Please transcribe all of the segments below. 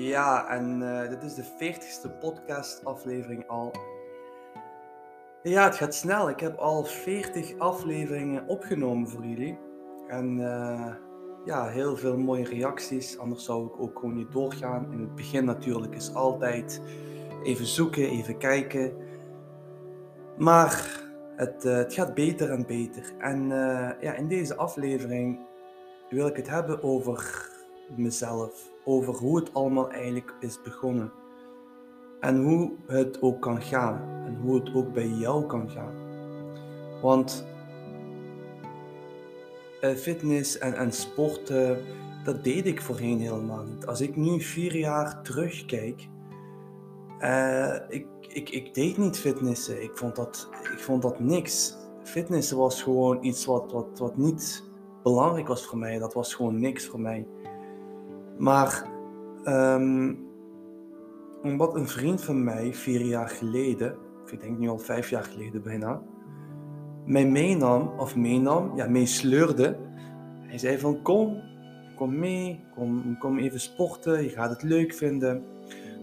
Ja, en uh, dit is de 40ste podcast-aflevering al. Ja, het gaat snel. Ik heb al 40 afleveringen opgenomen voor jullie. En uh, ja, heel veel mooie reacties. Anders zou ik ook gewoon niet doorgaan. In het begin natuurlijk is altijd even zoeken, even kijken. Maar het, uh, het gaat beter en beter. En ja, in deze aflevering wil ik het hebben over mezelf over hoe het allemaal eigenlijk is begonnen. En hoe het ook kan gaan. En hoe het ook bij jou kan gaan. Want uh, fitness en, en sporten, dat deed ik voorheen helemaal niet. Als ik nu vier jaar terugkijk, uh, ik, ik, ik deed niet fitnessen. Ik vond dat, ik vond dat niks. Fitnessen was gewoon iets wat, wat, wat niet belangrijk was voor mij. Dat was gewoon niks voor mij. Maar um, omdat een vriend van mij vier jaar geleden, of ik denk nu al vijf jaar geleden bijna, mij meenam, of meenam, ja, meesleurde. Hij zei van kom, kom mee, kom, kom even sporten, je gaat het leuk vinden.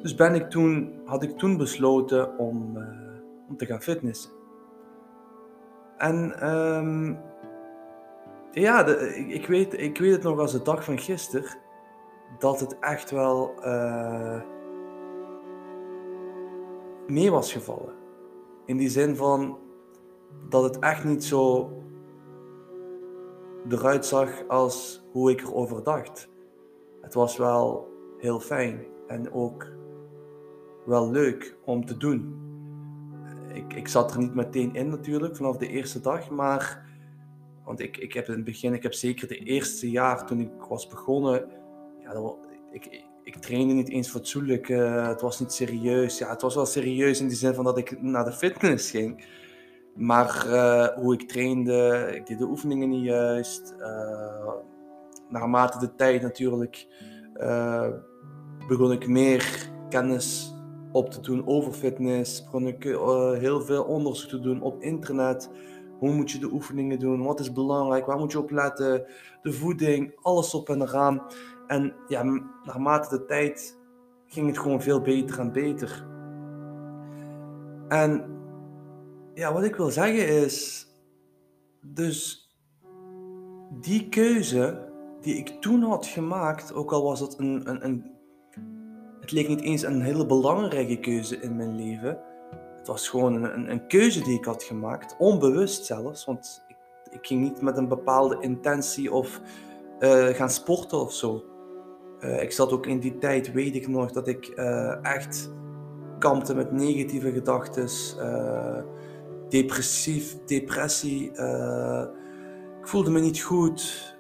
Dus ben ik toen, had ik toen besloten om, uh, om te gaan fitnessen. En um, ja, ik, weet, ik weet het nog als de dag van gisteren dat het echt wel uh, mee was gevallen. In die zin van dat het echt niet zo eruit zag als hoe ik erover dacht. Het was wel heel fijn en ook wel leuk om te doen. Ik, ik zat er niet meteen in natuurlijk vanaf de eerste dag, maar want ik, ik heb in het begin, ik heb zeker de eerste jaar toen ik was begonnen, ja, ik, ik trainde niet eens fatsoenlijk. Uh, het was niet serieus. Ja, het was wel serieus in de zin van dat ik naar de fitness ging. Maar uh, hoe ik trainde, ik deed de oefeningen niet juist. Uh, naarmate de tijd natuurlijk begon ik meer kennis op te doen over fitness. Begon ik heel veel onderzoek te doen op internet. Hoe moet je de oefeningen doen? Wat is belangrijk? Waar moet je op letten? De voeding, alles op en eraan. En ja, naarmate de tijd ging het gewoon veel beter en beter. En ja, wat ik wil zeggen is, dus die keuze die ik toen had gemaakt, ook al was het een, een, een het leek niet eens een hele belangrijke keuze in mijn leven. Het was gewoon een, een, keuze die ik had gemaakt, onbewust zelfs, want ik, ik ging niet met een bepaalde intentie of uh, gaan sporten of zo. Uh, ik zat ook in die tijd, weet ik nog, dat ik uh, echt kampte met negatieve gedachten, uh, depressief, depressie. ik voelde me niet goed.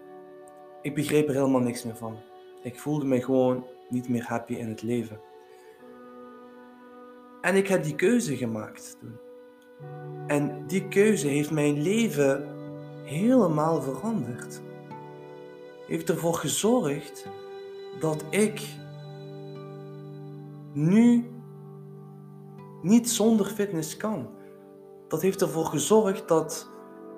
Ik begreep er helemaal niks meer van. Ik voelde me gewoon niet meer happy in het leven. En ik heb die keuze gemaakt toen. En die keuze heeft mijn leven helemaal veranderd. Heeft ervoor gezorgd dat ik nu niet zonder fitness kan. Dat heeft ervoor gezorgd dat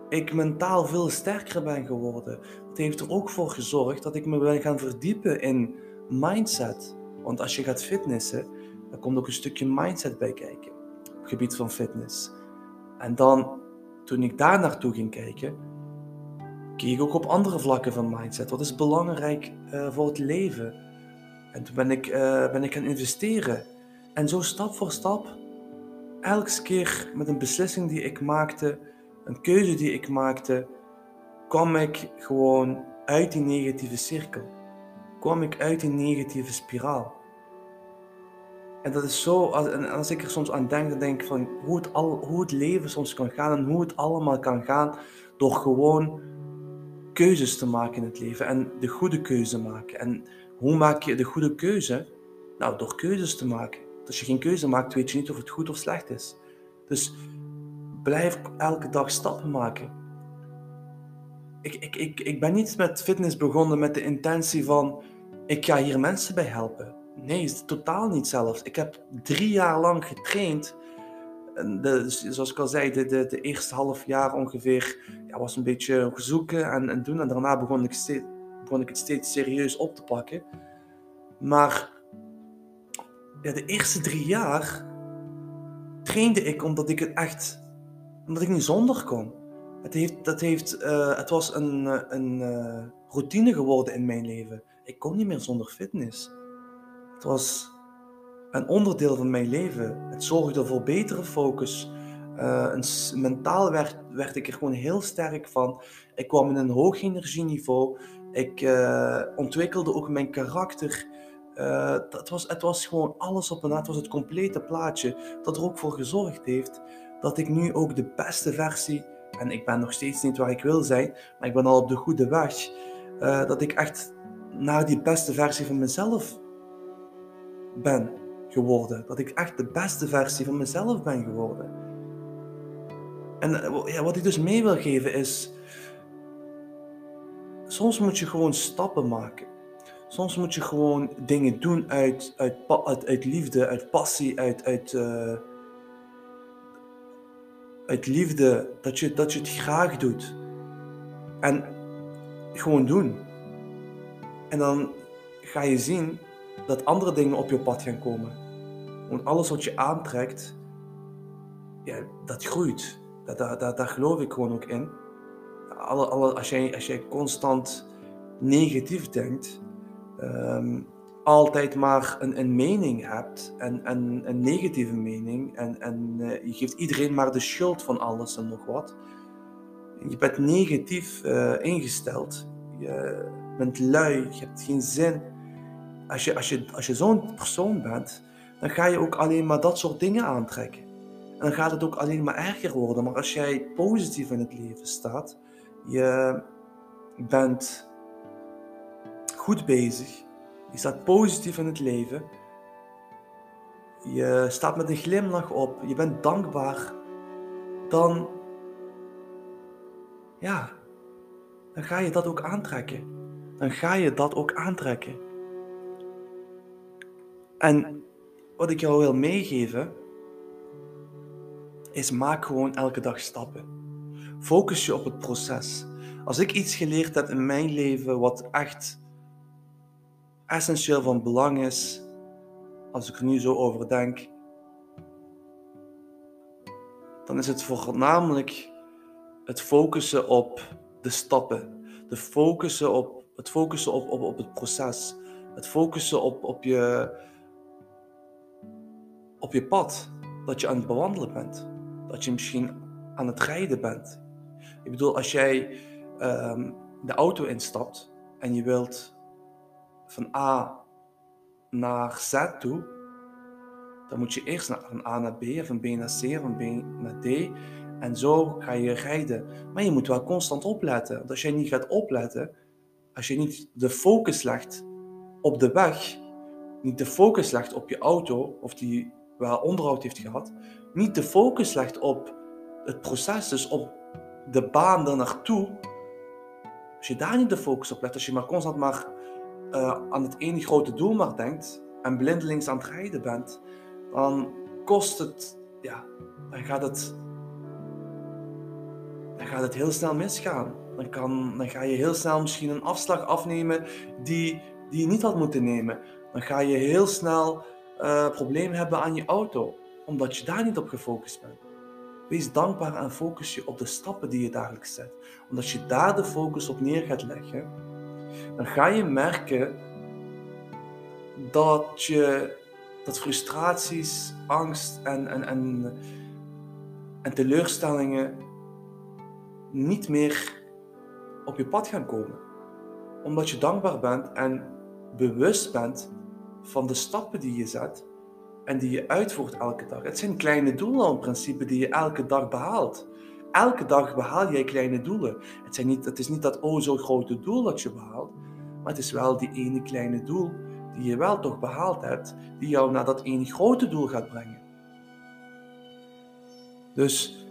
ik mentaal veel sterker ben geworden. Dat heeft er ook voor gezorgd dat ik me ben gaan verdiepen in mindset. Want als je gaat fitnessen, dan komt ook een stukje mindset bij kijken. Op het gebied van fitness. En dan, toen ik daar naartoe ging kijken, keek ook op andere vlakken van mindset. Wat is belangrijk uh, voor het leven? En toen ben ik, uh, ben ik gaan investeren. En zo stap voor stap, elke keer met een beslissing die ik maakte, een keuze die ik maakte, kwam ik gewoon uit die negatieve cirkel. Kwam ik uit die negatieve spiraal. En dat is zo, als, als ik er soms aan denk, dan denk ik van hoe het, al, hoe het leven soms kan gaan en hoe het allemaal kan gaan door gewoon keuzes te maken in het leven en de goede keuze maken. En hoe maak je de goede keuze? Nou, door keuzes te maken. Als je geen keuze maakt, weet je niet of het goed of slecht is. Dus blijf elke dag stappen maken. Ik, ik, ik, ik ben niet met fitness begonnen met de intentie van ik ga hier mensen bij helpen. Nee, totaal niet zelfs. Ik heb drie jaar lang getraind de, zoals ik al zei, de, de, de, eerste half jaar ongeveer ja, was een beetje zoeken en, en doen. En daarna begon ik, steeds, begon ik het steeds serieus op te pakken. Maar ja, de eerste drie jaar trainde ik omdat ik het echt, omdat ik niet zonder kon. Het, heeft, dat heeft, uh, het was een, een uh, routine geworden in mijn leven. Ik kon niet meer zonder fitness. Het was een onderdeel van mijn leven. Het zorgde voor betere focus. Een, mentaal werd, werd ik er gewoon heel sterk van. Ik kwam in een hoog energieniveau. Ik uh, ontwikkelde ook mijn karakter. Uh, het, was, het was gewoon alles op een Het was het complete plaatje dat er ook voor gezorgd heeft dat ik nu ook de beste versie, en ik ben nog steeds niet waar ik wil zijn, maar ik ben al op de goede weg, dat ik echt naar die beste versie van mezelf ben geworden. Dat ik echt de beste versie van mezelf ben geworden. En eh, ja, wat ik dus mee wil geven is, soms moet je gewoon stappen maken. Soms moet je gewoon dingen doen uit, uit, uit, liefde, uit passie, uit, uit, uh, uit liefde, dat je, dat je het graag doet. En gewoon doen. En dan ga je zien dat andere dingen op je pad gaan komen. Want alles wat je aantrekt, ja, dat groeit. Daar, daar, daar, geloof ik gewoon ook in. Alle, alle, als, jij, als jij constant negatief denkt, um, altijd maar een, een mening hebt, en, en een negatieve mening, en, en uh, je geeft iedereen maar de schuld van alles en nog wat. Je bent negatief uh, ingesteld, je bent lui, je hebt geen zin als je, als je, als je zo'n persoon bent, dan ga je ook alleen maar dat soort dingen aantrekken. En dan gaat het ook alleen maar erger worden. Maar als jij positief in het leven staat, je bent goed bezig, je staat positief in het leven, je staat met een glimlach op, je bent dankbaar, dan, ja, dan ga je dat ook aantrekken. Dan ga je dat ook aantrekken. En wat ik jou wil meegeven, is maak gewoon elke dag stappen. Focus je op het proces. Als ik iets geleerd heb in mijn leven wat echt essentieel van belang is, als ik er nu zo over denk, dan is het voornamelijk het focussen op de stappen. De focussen op, het focussen op, op, op het proces. Het focussen op, op je, op je pad dat je aan het bewandelen bent. Dat je misschien aan het rijden bent. Ik bedoel, als jij um, de auto instapt en je wilt van A naar Z toe, dan moet je eerst naar, van A naar B, van B naar C, van B naar D. En zo ga je rijden. Maar je moet wel constant opletten. Want als jij niet gaat opletten, als je niet de focus legt op de weg, niet de focus legt op je auto of die wel onderhoud heeft gehad, niet de focus legt op het proces, dus op de baan er naartoe. Als je daar niet de focus op legt, als je maar constant maar uh, aan het ene grote doel maar denkt en blindelings aan het rijden bent, dan kost het, ja, dan gaat het, dan gaat het heel snel misgaan. Dan, kan, dan ga je heel snel misschien een afslag afnemen die, die je niet had moeten nemen. Dan ga je heel snel uh, probleem hebben aan je auto, omdat je daar niet op gefocust bent. Wees dankbaar en focus je op de stappen die je dagelijks zet. Omdat je daar de focus op neer gaat leggen, dan ga je merken dat je dat frustraties, angst en, en, en, en teleurstellingen niet meer op je pad gaan komen. Omdat je dankbaar bent en bewust bent van de stappen die je zet en die je uitvoert elke dag. Het zijn kleine doelen in principe die je elke dag behaalt. Elke dag behaal jij kleine doelen. Het, zijn niet, het is niet dat oh zo grote doel dat je behaalt, maar het is wel die ene kleine doel die je wel toch behaald hebt, die jou naar dat ene grote doel gaat brengen. Dus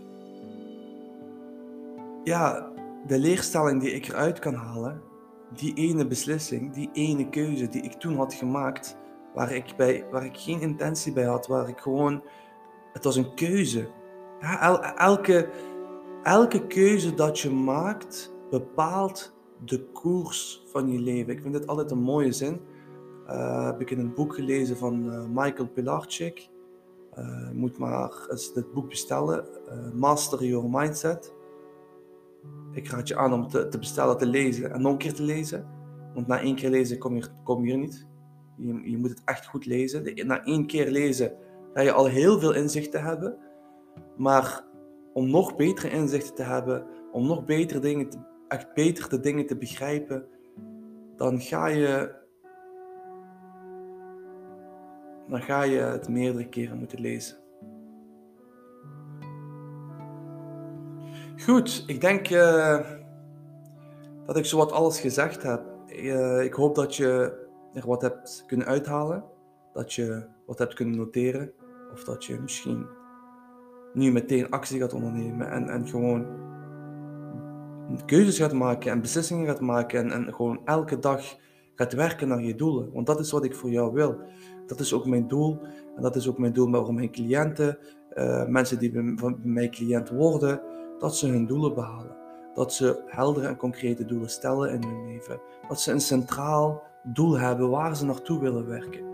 ja, de leerstelling die ik eruit kan halen, die ene beslissing, die ene keuze die ik toen had gemaakt, waar ik, bij, waar ik geen intentie bij had, waar ik gewoon, het was een keuze. Ja, elke, elke keuze dat je maakt bepaalt de koers van je leven. Ik vind dit altijd een mooie zin. uh, heb ik in een boek gelezen van uh, Michael Pilarczyk. Uh, moet maar eens dit boek bestellen. Master Your Mindset. Ik raad je aan om te, te, bestellen, te lezen en nog een keer te lezen. Want na één keer lezen kom je, kom je niet. Je, je moet het echt goed lezen. na één keer lezen ga je al heel veel inzichten hebben. Maar om nog betere inzichten te hebben, om nog betere dingen te, echt beter de dingen te begrijpen, dan ga je dan ga je het meerdere keren moeten lezen. Goed, ik denk uh, dat ik zowat alles gezegd heb. Uh, ik hoop dat je er wat hebt kunnen uithalen, dat je wat hebt kunnen noteren, of dat je misschien nu meteen actie gaat ondernemen en, en gewoon keuzes gaat maken en beslissingen gaat maken en, en gewoon elke dag gaat werken naar je doelen. Want dat is wat ik voor jou wil. Dat is ook mijn doel. En dat is ook mijn doel voor mijn cliënten, uh, mensen die bij mij cliënt worden, dat ze hun doelen behalen. Dat ze heldere en concrete doelen stellen in hun leven. Dat ze een centraal doel hebben waar ze naartoe willen werken.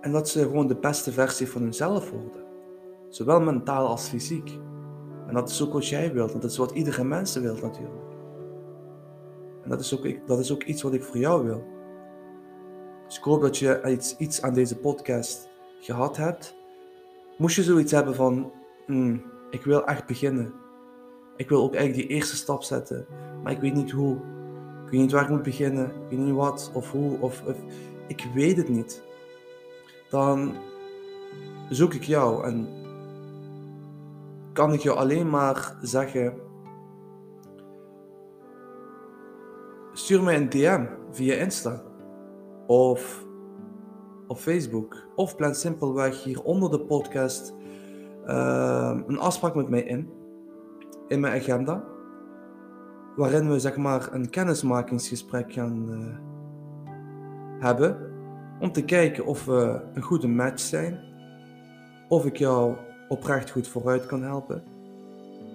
En dat ze gewoon de beste versie van hunzelf worden. Zowel mentaal als fysiek. En dat is ook wat jij wilt, en dat is wat iedere mens wil natuurlijk. En dat is, ook, dat is ook iets wat ik voor jou wil. Dus ik hoop dat je iets, iets aan deze podcast gehad hebt. Moest je zoiets hebben van, hmm, ik wil echt beginnen. Ik wil ook eigenlijk die eerste stap zetten, maar ik weet niet hoe. Ik weet niet waar ik moet beginnen, ik weet niet wat of hoe, of, of ik weet het niet. Dan zoek ik jou en kan ik jou alleen maar zeggen: stuur mij een DM via Insta of op Facebook of plan simpelweg hier onder de podcast uh, een afspraak met mij in, in mijn agenda, waarin we zeg maar een kennismakingsgesprek gaan uh, hebben om te kijken of we een goede match zijn, of ik jou oprecht goed vooruit kan helpen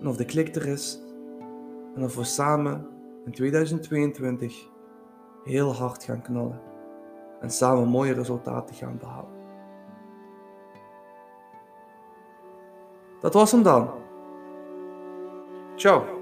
en of de klik er is en of we samen in 2022 heel hard gaan knallen en samen mooie resultaten gaan behalen. Dat was hem dan. Ciao.